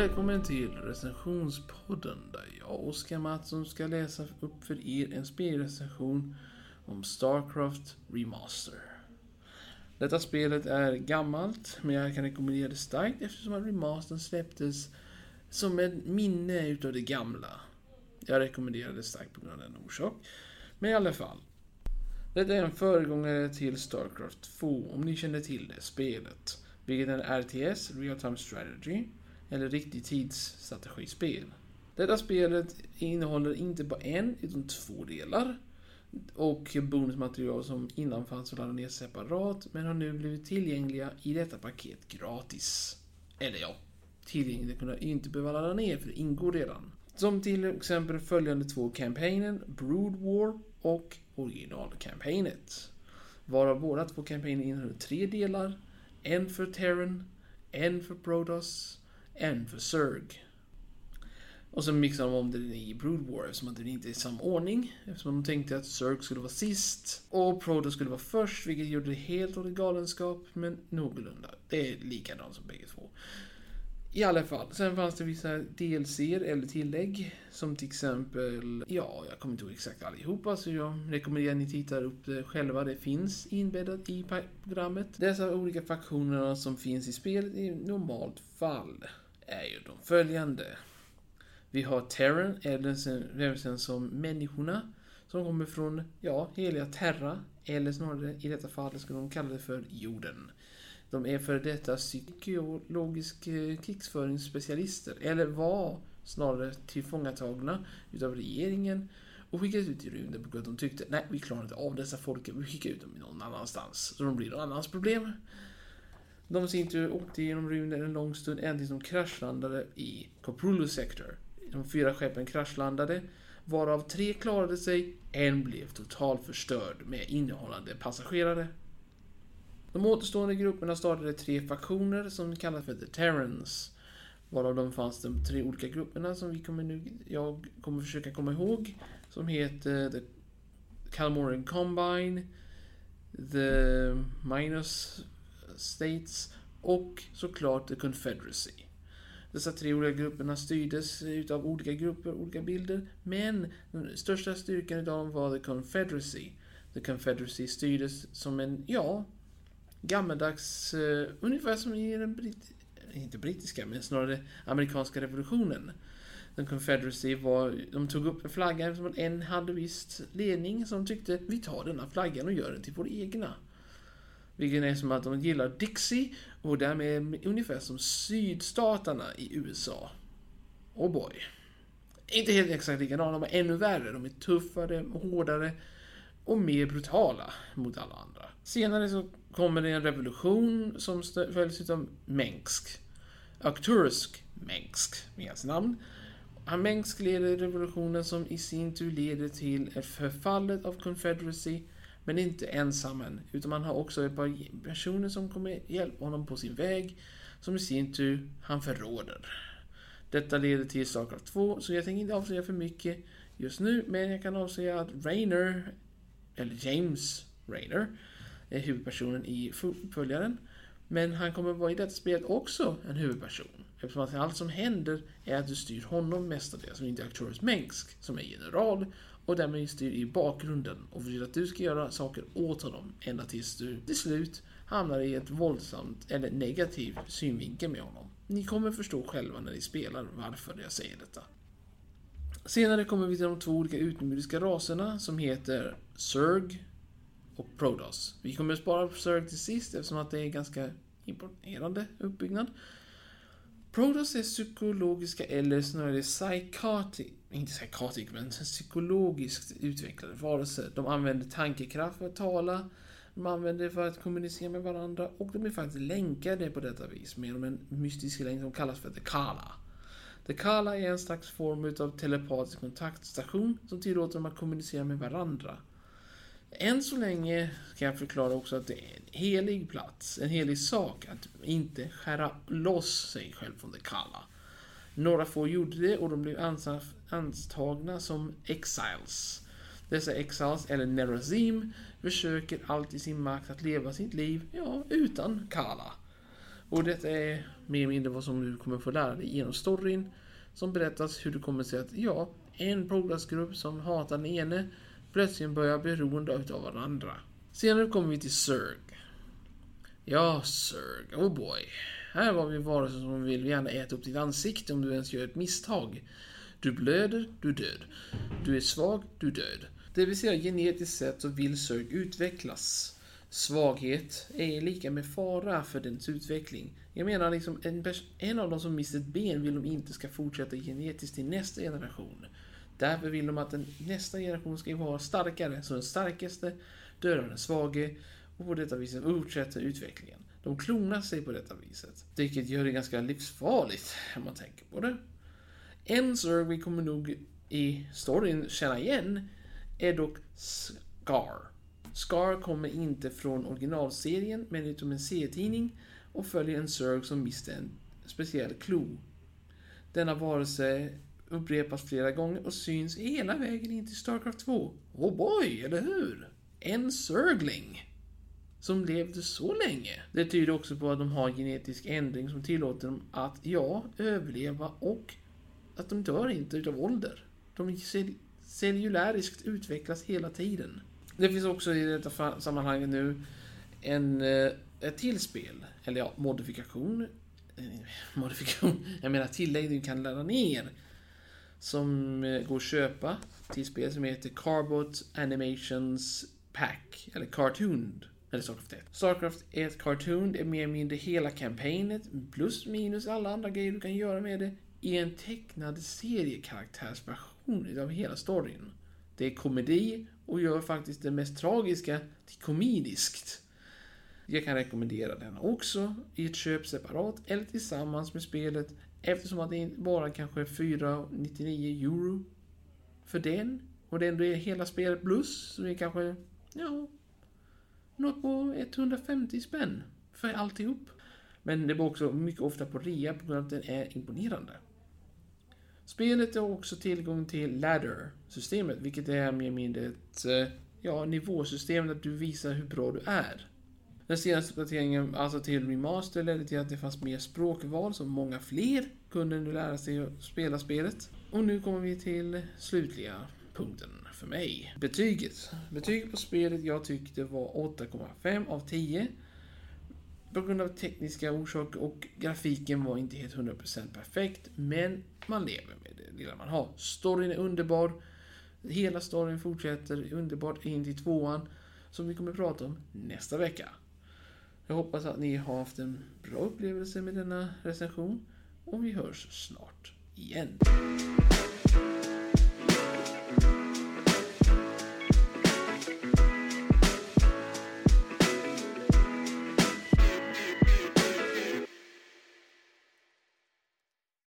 Välkommen till recensionspodden där jag, och Oskar Mattsson, ska läsa upp för er en spelrecension om Starcraft Remaster. Detta spelet är gammalt, men jag kan rekommendera det starkt eftersom att remastern släpptes som ett minne utav det gamla. Jag rekommenderar det starkt på grund av den orsak. Men i alla fall. Detta är en föregångare till Starcraft 2, om ni känner till det spelet. Vilket är en RTS, Real Time Strategy, eller riktigt tidsstrategispel. Detta spelet innehåller inte bara en, utan två delar. Och bonusmaterial som innan fanns att ladda ner separat, men har nu blivit tillgängliga i detta paket gratis. Eller ja, tillgängliga kunna inte behöva ladda ner, för det ingår redan. Som till exempel följande två kampanjen, Brood War och originalkampanjet. Varav båda två kampanjer innehåller tre delar. En för Terran, en för Protoss, en för Zerg. Och så mixade de om det i Brood War eftersom att det inte är i samma ordning. Eftersom de tänkte att Zerg skulle vara sist och Proto skulle vara först, vilket gjorde det helt åt galenskap, men någorlunda. Det är likadant som bägge två. I alla fall, sen fanns det vissa DLC eller tillägg. Som till exempel, ja, jag kommer inte ihåg exakt allihopa så jag rekommenderar att ni tittar upp det själva. Det finns inbäddat i programmet. Dessa olika faktionerna som finns i spelet i normalt fall är ju de följande. Vi har Terran, eller som människorna. Som kommer från, ja, heliga Terra. Eller snarare, i detta fall skulle de kalla det för jorden. De är för detta psykologiska eh, krigsföringsspecialister, eller var snarare tillfångatagna utav regeringen och skickades ut i rymden på grund av att de tyckte nej, vi klarar inte av dessa folk, vi skickar ut dem någon annanstans. Så de blir någon annans problem. De sin tur åkte genom rymden en lång stund ända tills de kraschlandade i Coprulo Sector. De fyra skeppen kraschlandade, varav tre klarade sig, en blev totalt förstörd med innehållande passagerare. De återstående grupperna startade tre faktioner som kallas för The Terrans. Varav de fanns de tre olika grupperna som vi kommer nu, jag kommer försöka komma ihåg. Som heter The Calmorian Combine, The Minus States och såklart The Confederacy. Dessa tre olika grupperna styrdes utav olika grupper, olika bilder, men den största styrkan utav dem var The Confederacy. The Confederacy styrdes som en, ja, gammaldags, uh, ungefär som i den britt inte brittiska, men snarare amerikanska revolutionen. The Confederacy var, de tog upp en flagga eftersom en hade ledning som tyckte vi tar denna flaggan och gör den till vår egna. Vilket är som att de gillar Dixie och därmed ungefär som sydstaterna i USA. Oh boy. Inte helt exakt likadana, de är ännu värre. De är tuffare, hårdare och mer brutala mot alla andra. Senare så kommer det en revolution som följs av Mengsk. Aktursk Mengsk, med hans namn. Han Mengsk leder revolutionen som i sin tur leder till förfallet av Confederacy, men inte ensam än, utan man har också ett par personer som kommer hjälpa honom på sin väg, som i sin tur han förråder. Detta leder till Starcraft 2, så jag tänker inte avslöja för mycket just nu, men jag kan avslöja att Rainer, eller James Rainer, är huvudpersonen i uppföljaren. Men han kommer vara i detta spelet också en huvudperson. Eftersom att allt som händer är att du styr honom mestadels, och inte Arcturus Mengsk, som är general, och därmed styr i bakgrunden och vill att du ska göra saker åt honom ända tills du till slut hamnar i ett våldsamt eller negativ synvinkel med honom. Ni kommer förstå själva när ni spelar varför jag säger detta. Senare kommer vi till de två olika utomjordiska raserna som heter Zerg och Protoss. Vi kommer att spara Zerg till sist eftersom att det är en ganska imponerande uppbyggnad. Protoss är psykologiska eller snarare psychotic, inte psychotic, men psykologiskt utvecklade varelser. De använder tankekraft för att tala, de använder det för att kommunicera med varandra och de är faktiskt länkade på detta vis med en mystisk länk som kallas för The Kala. The Kala är en slags form av telepatisk kontaktstation som tillåter dem att kommunicera med varandra. Än så länge kan jag förklara också att det är en helig plats, en helig sak att inte skära loss sig själv från det kalla. Några få gjorde det och de blev antagna som exiles. Dessa exiles, eller nerazim, försöker allt i sin makt att leva sitt liv, ja, utan kala. Och detta är mer eller mindre vad som du kommer få lära dig genom storyn. Som berättas hur det kommer sig att, ja, en progressgrupp som hatar den ene plötsligt börjar beroende utav varandra. Senare kommer vi till Zerg. Ja, Zerg. Oh boy. Här var vi varelser som vill gärna äta upp ditt ansikte om du ens gör ett misstag. Du blöder, du är död. Du är svag, du är död. Det vill säga genetiskt sett så vill Zerg utvecklas. Svaghet är lika med fara för dens utveckling. Jag menar liksom, en, en av dem som mist ett ben vill de inte ska fortsätta genetiskt till nästa generation. Därför vill de att den, nästa generation ska vara starkare, så den starkaste dödar den svage och på detta viset fortsätter utvecklingen. De klonar sig på detta viset, vilket gör det ganska livsfarligt om man tänker på det. En Zerg vi kommer nog i storyn känna igen är dock Scar. Scar kommer inte från originalserien, men utom en serietidning och följer en Zerg som mister en speciell klo. Denna varelse upprepas flera gånger och syns hela vägen in till Starcraft 2. Oh boy, eller hur? En Zergling! Som levde så länge. Det tyder också på att de har genetisk ändring som tillåter dem att, ja, överleva och att de dör inte utav ålder. De celluläriskt utvecklas hela tiden. Det finns också i detta sammanhang nu en, eh, ett tillspel, eller ja, modifikation. Eh, modifikation, jag menar tillägg du kan ladda ner. Som eh, går att köpa till spel som heter Carbot Animations Pack, eller Cartoon. Eller Starcraft 1. Starcraft 1 Cartoon det är mer eller mindre hela kampanjen plus minus alla andra grejer du kan göra med det, i en tecknad seriekaraktärsversion av hela storyn. Det är komedi och gör faktiskt det mest tragiska till komediskt. Jag kan rekommendera den också i ett köp separat eller tillsammans med spelet eftersom att det bara kanske är 499 euro för den. Och det ändå är hela spelet plus, så det är kanske, ja, något på 150 spänn för alltihop. Men det var också mycket ofta på rea på grund av att den är imponerande. Spelet har också tillgång till ladder-systemet, vilket är mer eller mindre ett eh, ja, nivåsystem där du visar hur bra du är. Den senaste uppdateringen, alltså till Remaster, ledde till att det fanns mer språkval, så många fler kunde nu lära sig att spela spelet. Och nu kommer vi till slutliga punkten för mig. Betyget. Betyget på spelet jag tyckte var 8,5 av 10. På grund av tekniska orsaker och grafiken var inte helt 100% perfekt, men man lever med det lilla man har. Storyn är underbar. Hela storyn fortsätter underbart in till tvåan, som vi kommer att prata om nästa vecka. Jag hoppas att ni har haft en bra upplevelse med denna recension och vi hörs snart igen. Bye.